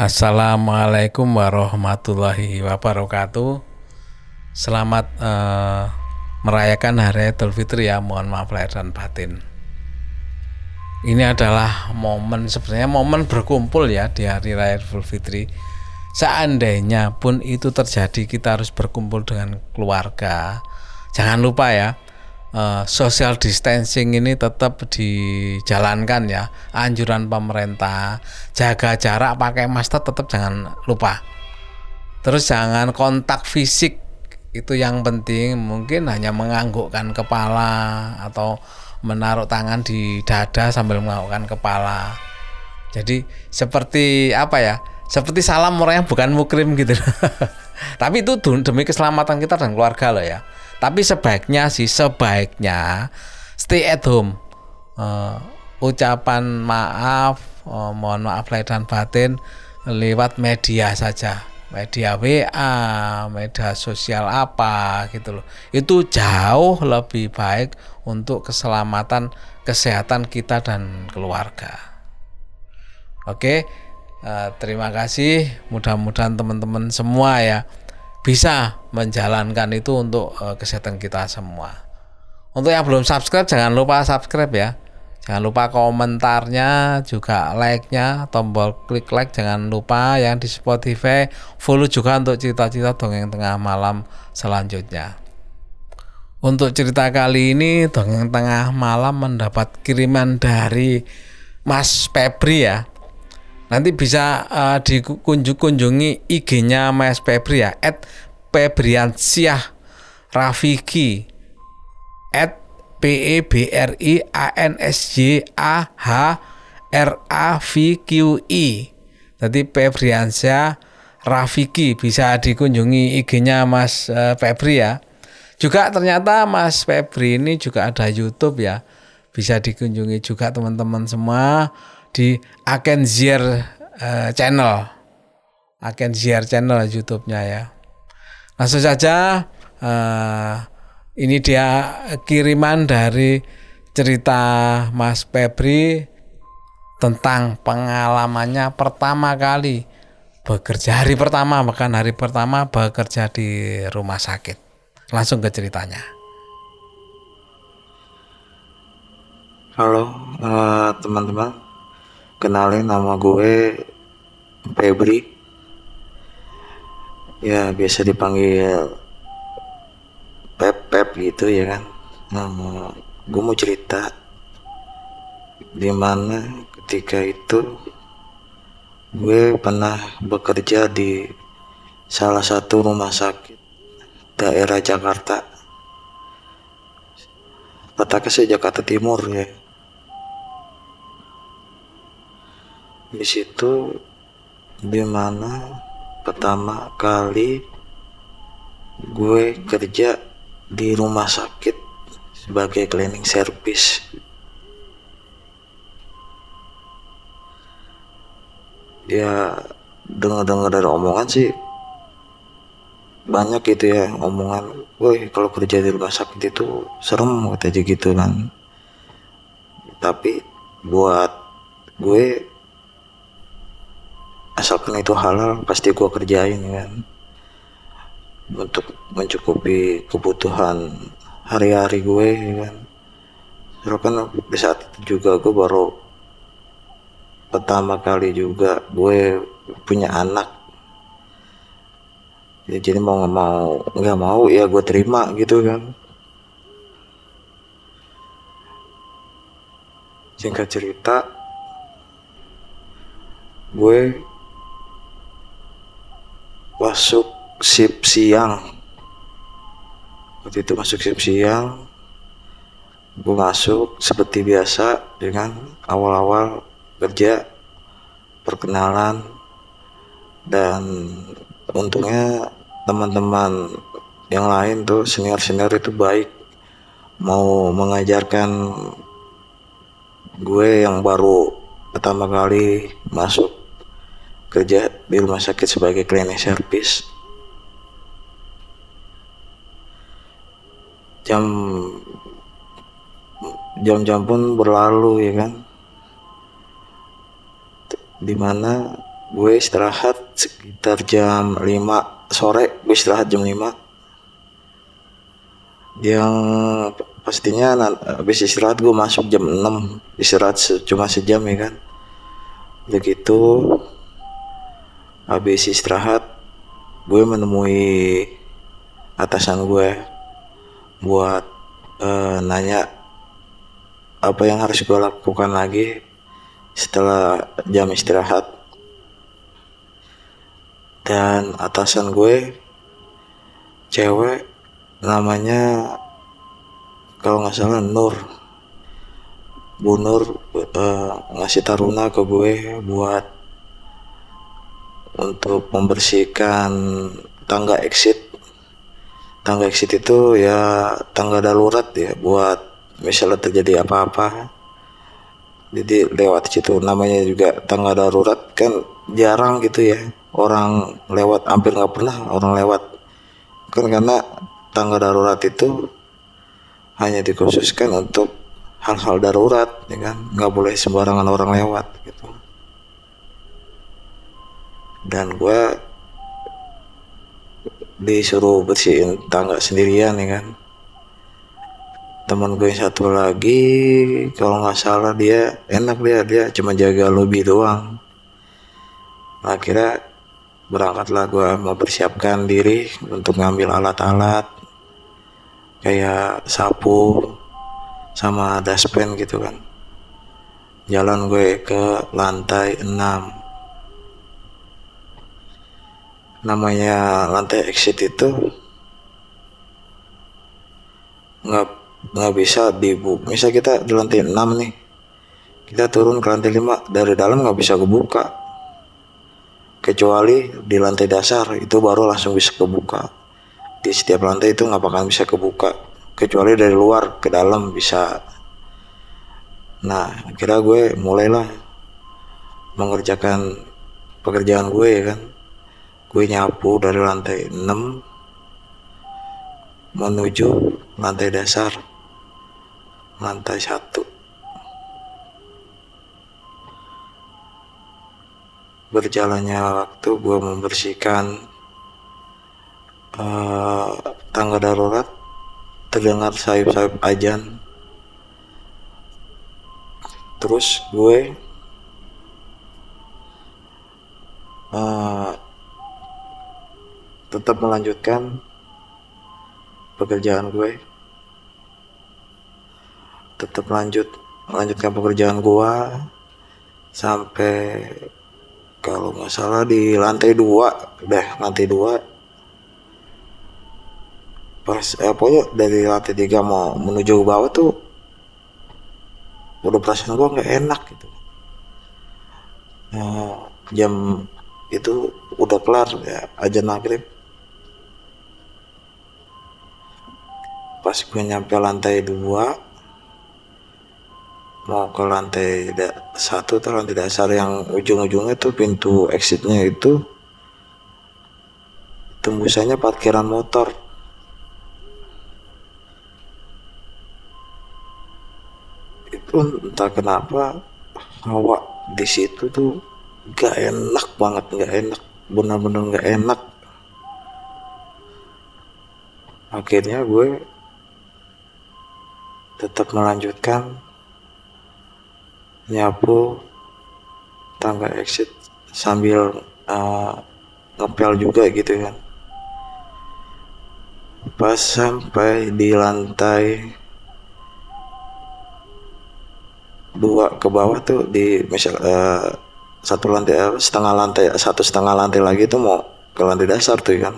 Assalamualaikum warahmatullahi wabarakatuh. Selamat uh, merayakan Hari Idul Fitri ya. Mohon maaf lahir dan batin. Ini adalah momen sebenarnya momen berkumpul ya di hari raya Idul Fitri. Seandainya pun itu terjadi kita harus berkumpul dengan keluarga. Jangan lupa ya uh, social distancing ini tetap dijalankan ya. Anjuran pemerintah jaga jarak pakai masker tetap jangan lupa. Terus jangan kontak fisik itu yang penting. Mungkin hanya menganggukkan kepala atau menaruh tangan di dada sambil menganggukkan kepala. Jadi seperti apa ya? Seperti salam orang yang bukan mukrim gitu. Tapi itu demi keselamatan kita dan keluarga loh ya tapi sebaiknya sih sebaiknya stay at home uh, ucapan maaf uh, mohon maaf lahir dan batin lewat media saja media WA, media sosial apa gitu loh. Itu jauh lebih baik untuk keselamatan kesehatan kita dan keluarga. Oke, uh, terima kasih. Mudah-mudahan teman-teman semua ya bisa menjalankan itu untuk uh, kesehatan kita semua. Untuk yang belum subscribe jangan lupa subscribe ya. Jangan lupa komentarnya, juga like-nya, tombol klik like jangan lupa yang di Spotify follow juga untuk cerita-cerita dongeng tengah malam selanjutnya. Untuk cerita kali ini dongeng tengah malam mendapat kiriman dari Mas Febri ya. Nanti bisa uh, dikunjungi IG-nya Mas Febri ya, @febriansyah Rafiki P E B R I A N S J A H R A V Q I. Jadi Febriansyah Rafiki bisa dikunjungi IG-nya Mas uh, Febri ya. Juga ternyata Mas Febri ini juga ada YouTube ya. Bisa dikunjungi juga teman-teman semua di Akenzier uh, channel. Akenzier channel YouTube-nya ya. Langsung saja uh, ini dia kiriman dari cerita Mas Febri tentang pengalamannya pertama kali bekerja hari pertama bahkan hari pertama bekerja di rumah sakit langsung ke ceritanya halo uh, teman-teman kenalin nama gue Febri. Ya biasa dipanggil pep pep gitu ya kan. Nah, gue mau cerita di mana ketika itu gue pernah bekerja di salah satu rumah sakit daerah Jakarta. Letaknya sih Jakarta Timur ya di situ di mana pertama kali gue kerja di rumah sakit sebagai cleaning service. Ya dengar-dengar dari omongan sih banyak gitu ya omongan woi kalau kerja di rumah sakit itu serem aja gitu kan. Tapi buat gue asalkan itu halal pasti gue kerjain kan. Untuk mencukupi kebutuhan hari-hari gue kan. Terus kan di saat itu juga gue baru pertama kali juga gue punya anak. Ya, jadi mau nggak mau nggak mau ya gue terima gitu kan. Singkat cerita gue masuk shift siang. Waktu itu masuk shift siang gue masuk seperti biasa dengan awal-awal kerja perkenalan dan untungnya teman-teman yang lain tuh senior-senior itu baik mau mengajarkan gue yang baru pertama kali masuk kerja di rumah sakit sebagai cleaning service jam jam-jam pun berlalu ya kan? Di mana gue istirahat sekitar jam 5 sore gue istirahat jam 5 yang pastinya habis istirahat gue masuk jam 6 istirahat cuma sejam ya kan? Begitu habis istirahat gue menemui atasan gue buat uh, nanya apa yang harus gue lakukan lagi setelah jam istirahat. Dan atasan gue cewek namanya kalau nggak salah Nur. Bu Nur uh, ngasih taruna ke gue buat untuk membersihkan tangga exit. Tangga exit itu ya tangga darurat ya buat misalnya terjadi apa-apa. Jadi lewat situ namanya juga tangga darurat kan jarang gitu ya. Orang lewat hampir nggak pernah orang lewat. Kan karena tangga darurat itu hanya dikhususkan untuk hal-hal darurat ya kan? Nggak boleh sembarangan orang lewat gitu dan gue disuruh bersihin tangga sendirian ya kan. Teman gue yang satu lagi kalau nggak salah dia enak dia dia cuma jaga lobby doang. Akhirnya berangkatlah gue mempersiapkan diri untuk ngambil alat-alat kayak sapu sama dashpan gitu kan. Jalan gue ke lantai 6 namanya lantai exit itu nggak nggak bisa dibuka misal kita di lantai 6 nih. Kita turun ke lantai 5 dari dalam nggak bisa kebuka. Kecuali di lantai dasar itu baru langsung bisa kebuka. Di setiap lantai itu nggak bakalan bisa kebuka. Kecuali dari luar ke dalam bisa. Nah kira gue mulailah mengerjakan pekerjaan gue ya kan gue nyapu dari lantai 6 menuju lantai dasar lantai 1 berjalannya waktu gue membersihkan uh, tangga darurat terdengar sayup-sayup ajan. Terus gue uh, tetap melanjutkan pekerjaan gue. Tetap lanjut melanjutkan pekerjaan gue sampai kalau nggak salah di lantai dua deh lantai dua. Pas eh, pokoknya dari lantai tiga mau menuju ke bawah tuh udah perasaan gue nggak enak gitu. Nah, jam itu udah kelar ya aja maghrib pas gue nyampe lantai dua mau ke lantai satu atau lantai dasar yang ujung-ujungnya tuh pintu exitnya itu tembusannya parkiran motor. Itu entah kenapa hawa di situ tuh gak enak banget gak enak benar-benar gak enak. Akhirnya gue tetap melanjutkan nyapu tangga exit sambil uh, ngepel juga gitu kan. Pas sampai di lantai dua ke bawah tuh di misal uh, satu lantai setengah lantai satu setengah lantai lagi tuh mau ke lantai dasar tuh kan.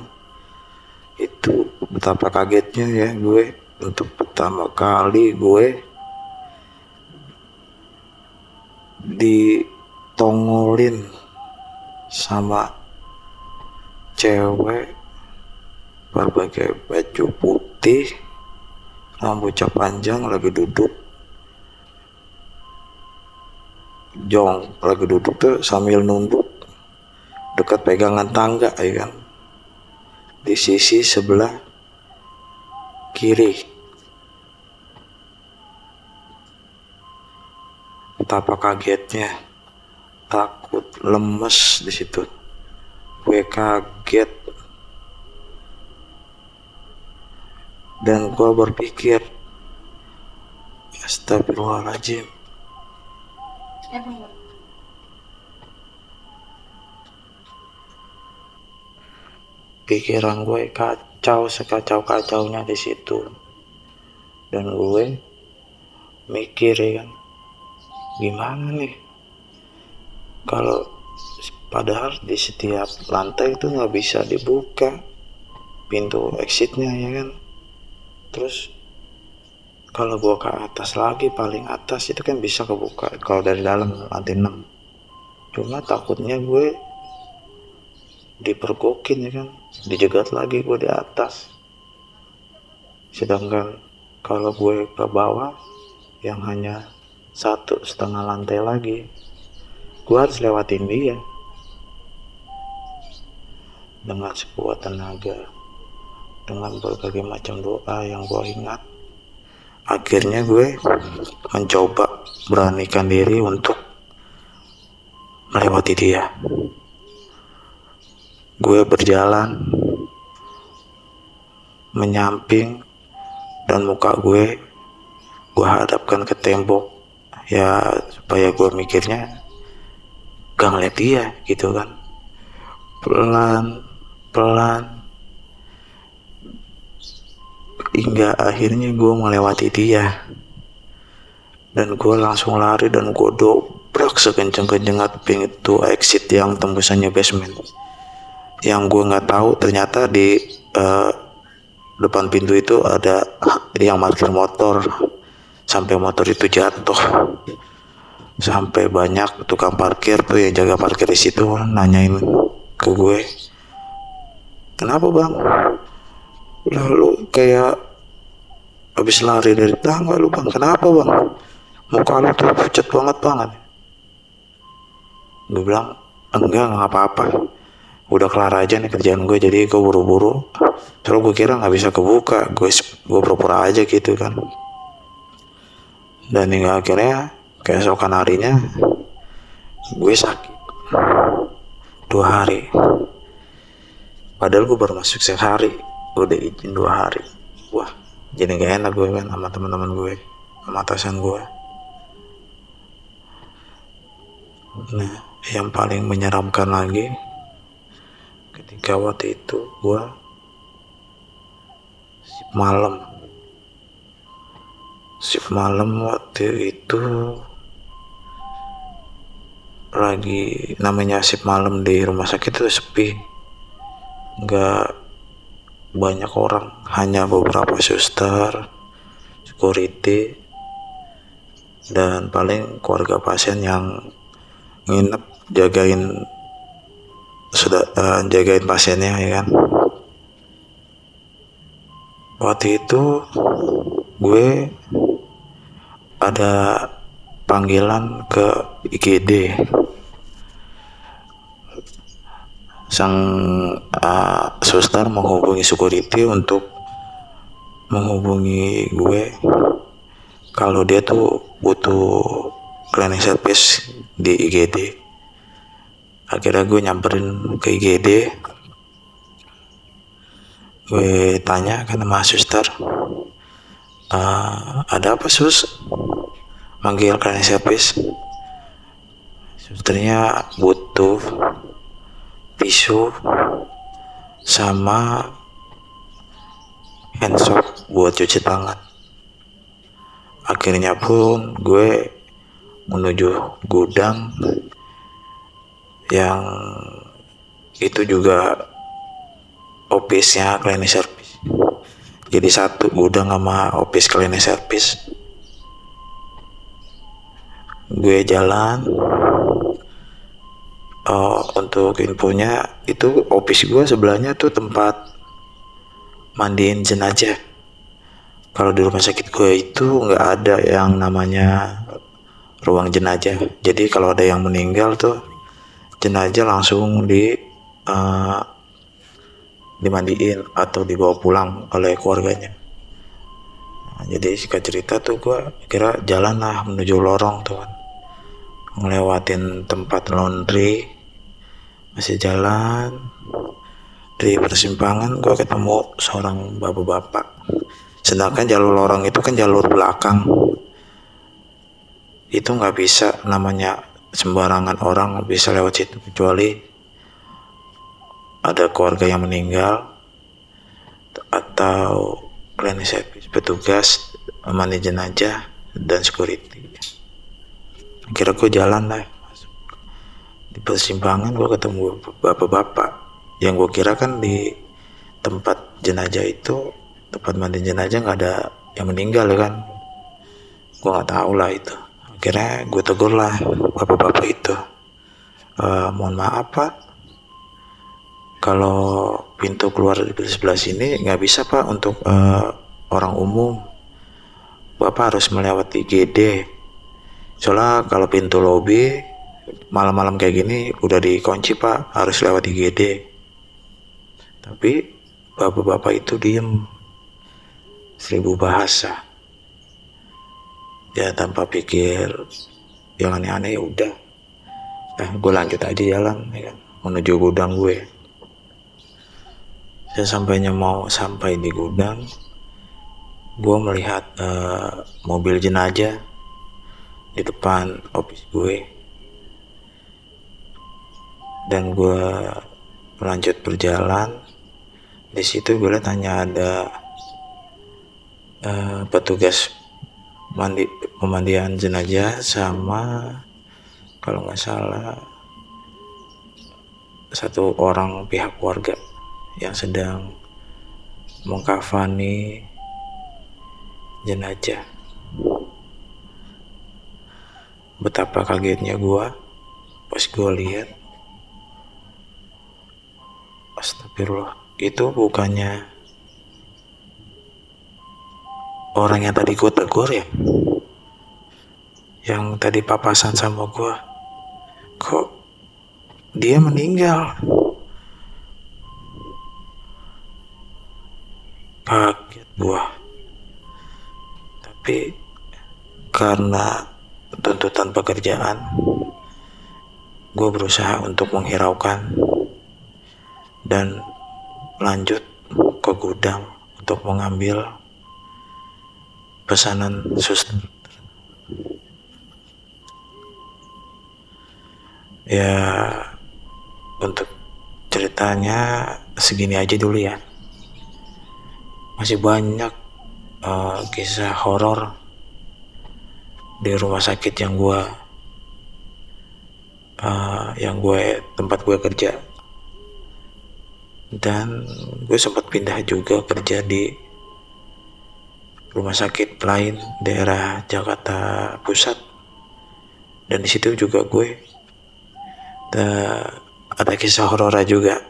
Itu betapa kagetnya ya gue untuk pertama kali gue ditongolin sama cewek berbagai baju putih rambutnya panjang lagi duduk. Jong lagi duduk tuh sambil nunduk dekat pegangan tangga ya kan? Di sisi sebelah kiri betapa kagetnya. Takut lemes di situ. Gue kaget. Dan gue berpikir astagfirullahaladzim. Pikiran gue kacau sekacau kacaunya di situ. Dan gue mikir ya kan gimana nih? Kalau padahal di setiap lantai itu nggak bisa dibuka pintu exitnya ya kan? Terus kalau gua ke atas lagi paling atas itu kan bisa kebuka kalau dari dalam lantai 6 cuma takutnya gue dipergokin ya kan? Dijegat lagi gue di atas. Sedangkan kalau gue ke bawah yang hanya satu setengah lantai lagi. Gue harus lewatin dia. Dengan sebuah tenaga dengan berbagai macam doa yang gue ingat akhirnya gue mencoba beranikan diri untuk melewati dia. Gue berjalan menyamping dan muka gue gue hadapkan ke tembok ya supaya gue mikirnya gak ngeliat dia gitu kan. Pelan pelan. Hingga akhirnya gue melewati dia. Dan gue langsung lari dan gue dobrak sekenceng-kencengnya pintu exit yang tembusannya basement. Yang gue nggak tahu ternyata di uh, depan pintu itu ada yang parkir motor sampai motor itu jatuh. Sampai banyak tukang parkir tuh yang jaga parkir di situ nanyain ke gue kenapa bang? Lalu kayak habis lari dari tangga lu bang kenapa bang? Muka lu tuh pucat banget banget gue bilang enggak nggak apa-apa. Udah kelar aja nih kerjaan gue jadi gue buru-buru. Terus gue kira nggak bisa kebuka gue gue pura-pura aja gitu kan dan hingga akhirnya keesokan harinya gue sakit. Dua hari. Padahal gue baru masuk sehari udah izin dua hari. Wah jadi gak enak gue kan sama teman-teman gue sama atasan gue. Nah yang paling menyeramkan lagi ketika waktu itu gue malam shift malam waktu itu lagi namanya sip malam di rumah sakit itu sepi. Nggak banyak orang hanya beberapa suster security dan paling keluarga pasien yang nginep jagain sudah uh, jagain pasiennya ya kan. Waktu itu gue ada panggilan ke IGD sang uh, suster menghubungi security untuk menghubungi gue. Kalau dia tuh butuh cleaning service di IGD akhirnya gue nyamperin ke IGD gue tanya kan sama suster uh, ada apa sus manggil cleaning service susternya butuh tisu sama hand soap buat cuci tangan. Akhirnya pun gue menuju gudang yang itu juga office-nya cleaning service. Jadi satu gudang sama office cleaning service gue jalan uh, untuk infonya itu office gue sebelahnya tuh tempat mandiin jenazah. Kalau di rumah sakit gue itu nggak ada yang namanya ruang jenazah. Jadi kalau ada yang meninggal tuh jenazah langsung di uh, dimandiin atau dibawa pulang oleh keluarganya. Nah, jadi singkat cerita tuh gue kira jalan lah menuju lorong tuh ngelewatin tempat laundry masih jalan. Di persimpangan gue ketemu seorang bapak-bapak. Sedangkan jalur lorong itu kan jalur belakang. Itu nggak bisa namanya sembarangan orang bisa lewat situ kecuali ada keluarga yang meninggal atau service petugas mandi jenazah dan security kira gue jalan lah di persimpangan gue ketemu bapak-bapak. Yang gue kira kan di tempat jenazah itu tempat mandi jenazah nggak ada yang meninggal ya kan? Gue nggak tahu lah itu. Akhirnya gue tegur lah bapak-bapak itu. E, mohon maaf pak. Kalau pintu keluar di sebelah sini nggak bisa pak untuk uh, orang umum. Bapak harus melewati GD soalnya kalau pintu lobby malam-malam kayak gini udah dikunci pak. Harus lewat IGD tapi bapak-bapak itu diem. Seribu bahasa. Ya tanpa pikir. Yang aneh-aneh ya udah. Eh gue lanjut aja jalan ya kan. Menuju gudang gue. Saya sampainya mau sampai di gudang gue melihat uh, mobil jenazah di depan office gue. Dan gue melanjut berjalan. Di situ gue lihat hanya ada uh, petugas mandi pemandian jenazah sama kalau nggak salah satu orang pihak warga yang sedang mengkafani jenazah betapa kagetnya gue pas gue lihat Astagfirullah. Itu bukannya orang yang tadi gue tegur ya? Yang tadi papasan sama gue. Kok dia meninggal? Kaget gue. Tapi karena tuntutan pekerjaan, gue berusaha untuk menghiraukan dan lanjut ke gudang untuk mengambil pesanan suster. Ya, untuk ceritanya segini aja dulu ya. Masih banyak uh, kisah horor di rumah sakit yang gue uh, yang gue tempat gue kerja. Dan gue sempat pindah juga kerja di rumah sakit lain daerah Jakarta Pusat. Dan di situ juga gue ada kisah horor juga.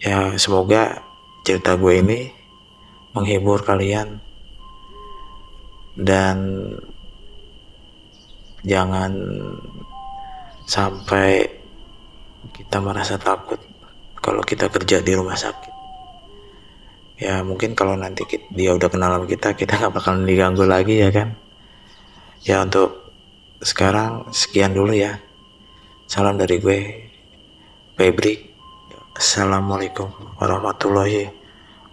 Ya semoga cerita gue ini menghibur kalian. Dan jangan sampai kita merasa takut kalau kita kerja di rumah sakit. Ya mungkin kalau nanti dia udah kenal sama kita kita nggak bakalan diganggu lagi ya kan? Ya untuk sekarang sekian dulu ya. Salam dari gue Febri. Assalamualaikum warahmatullahi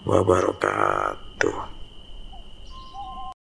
wabarakatuh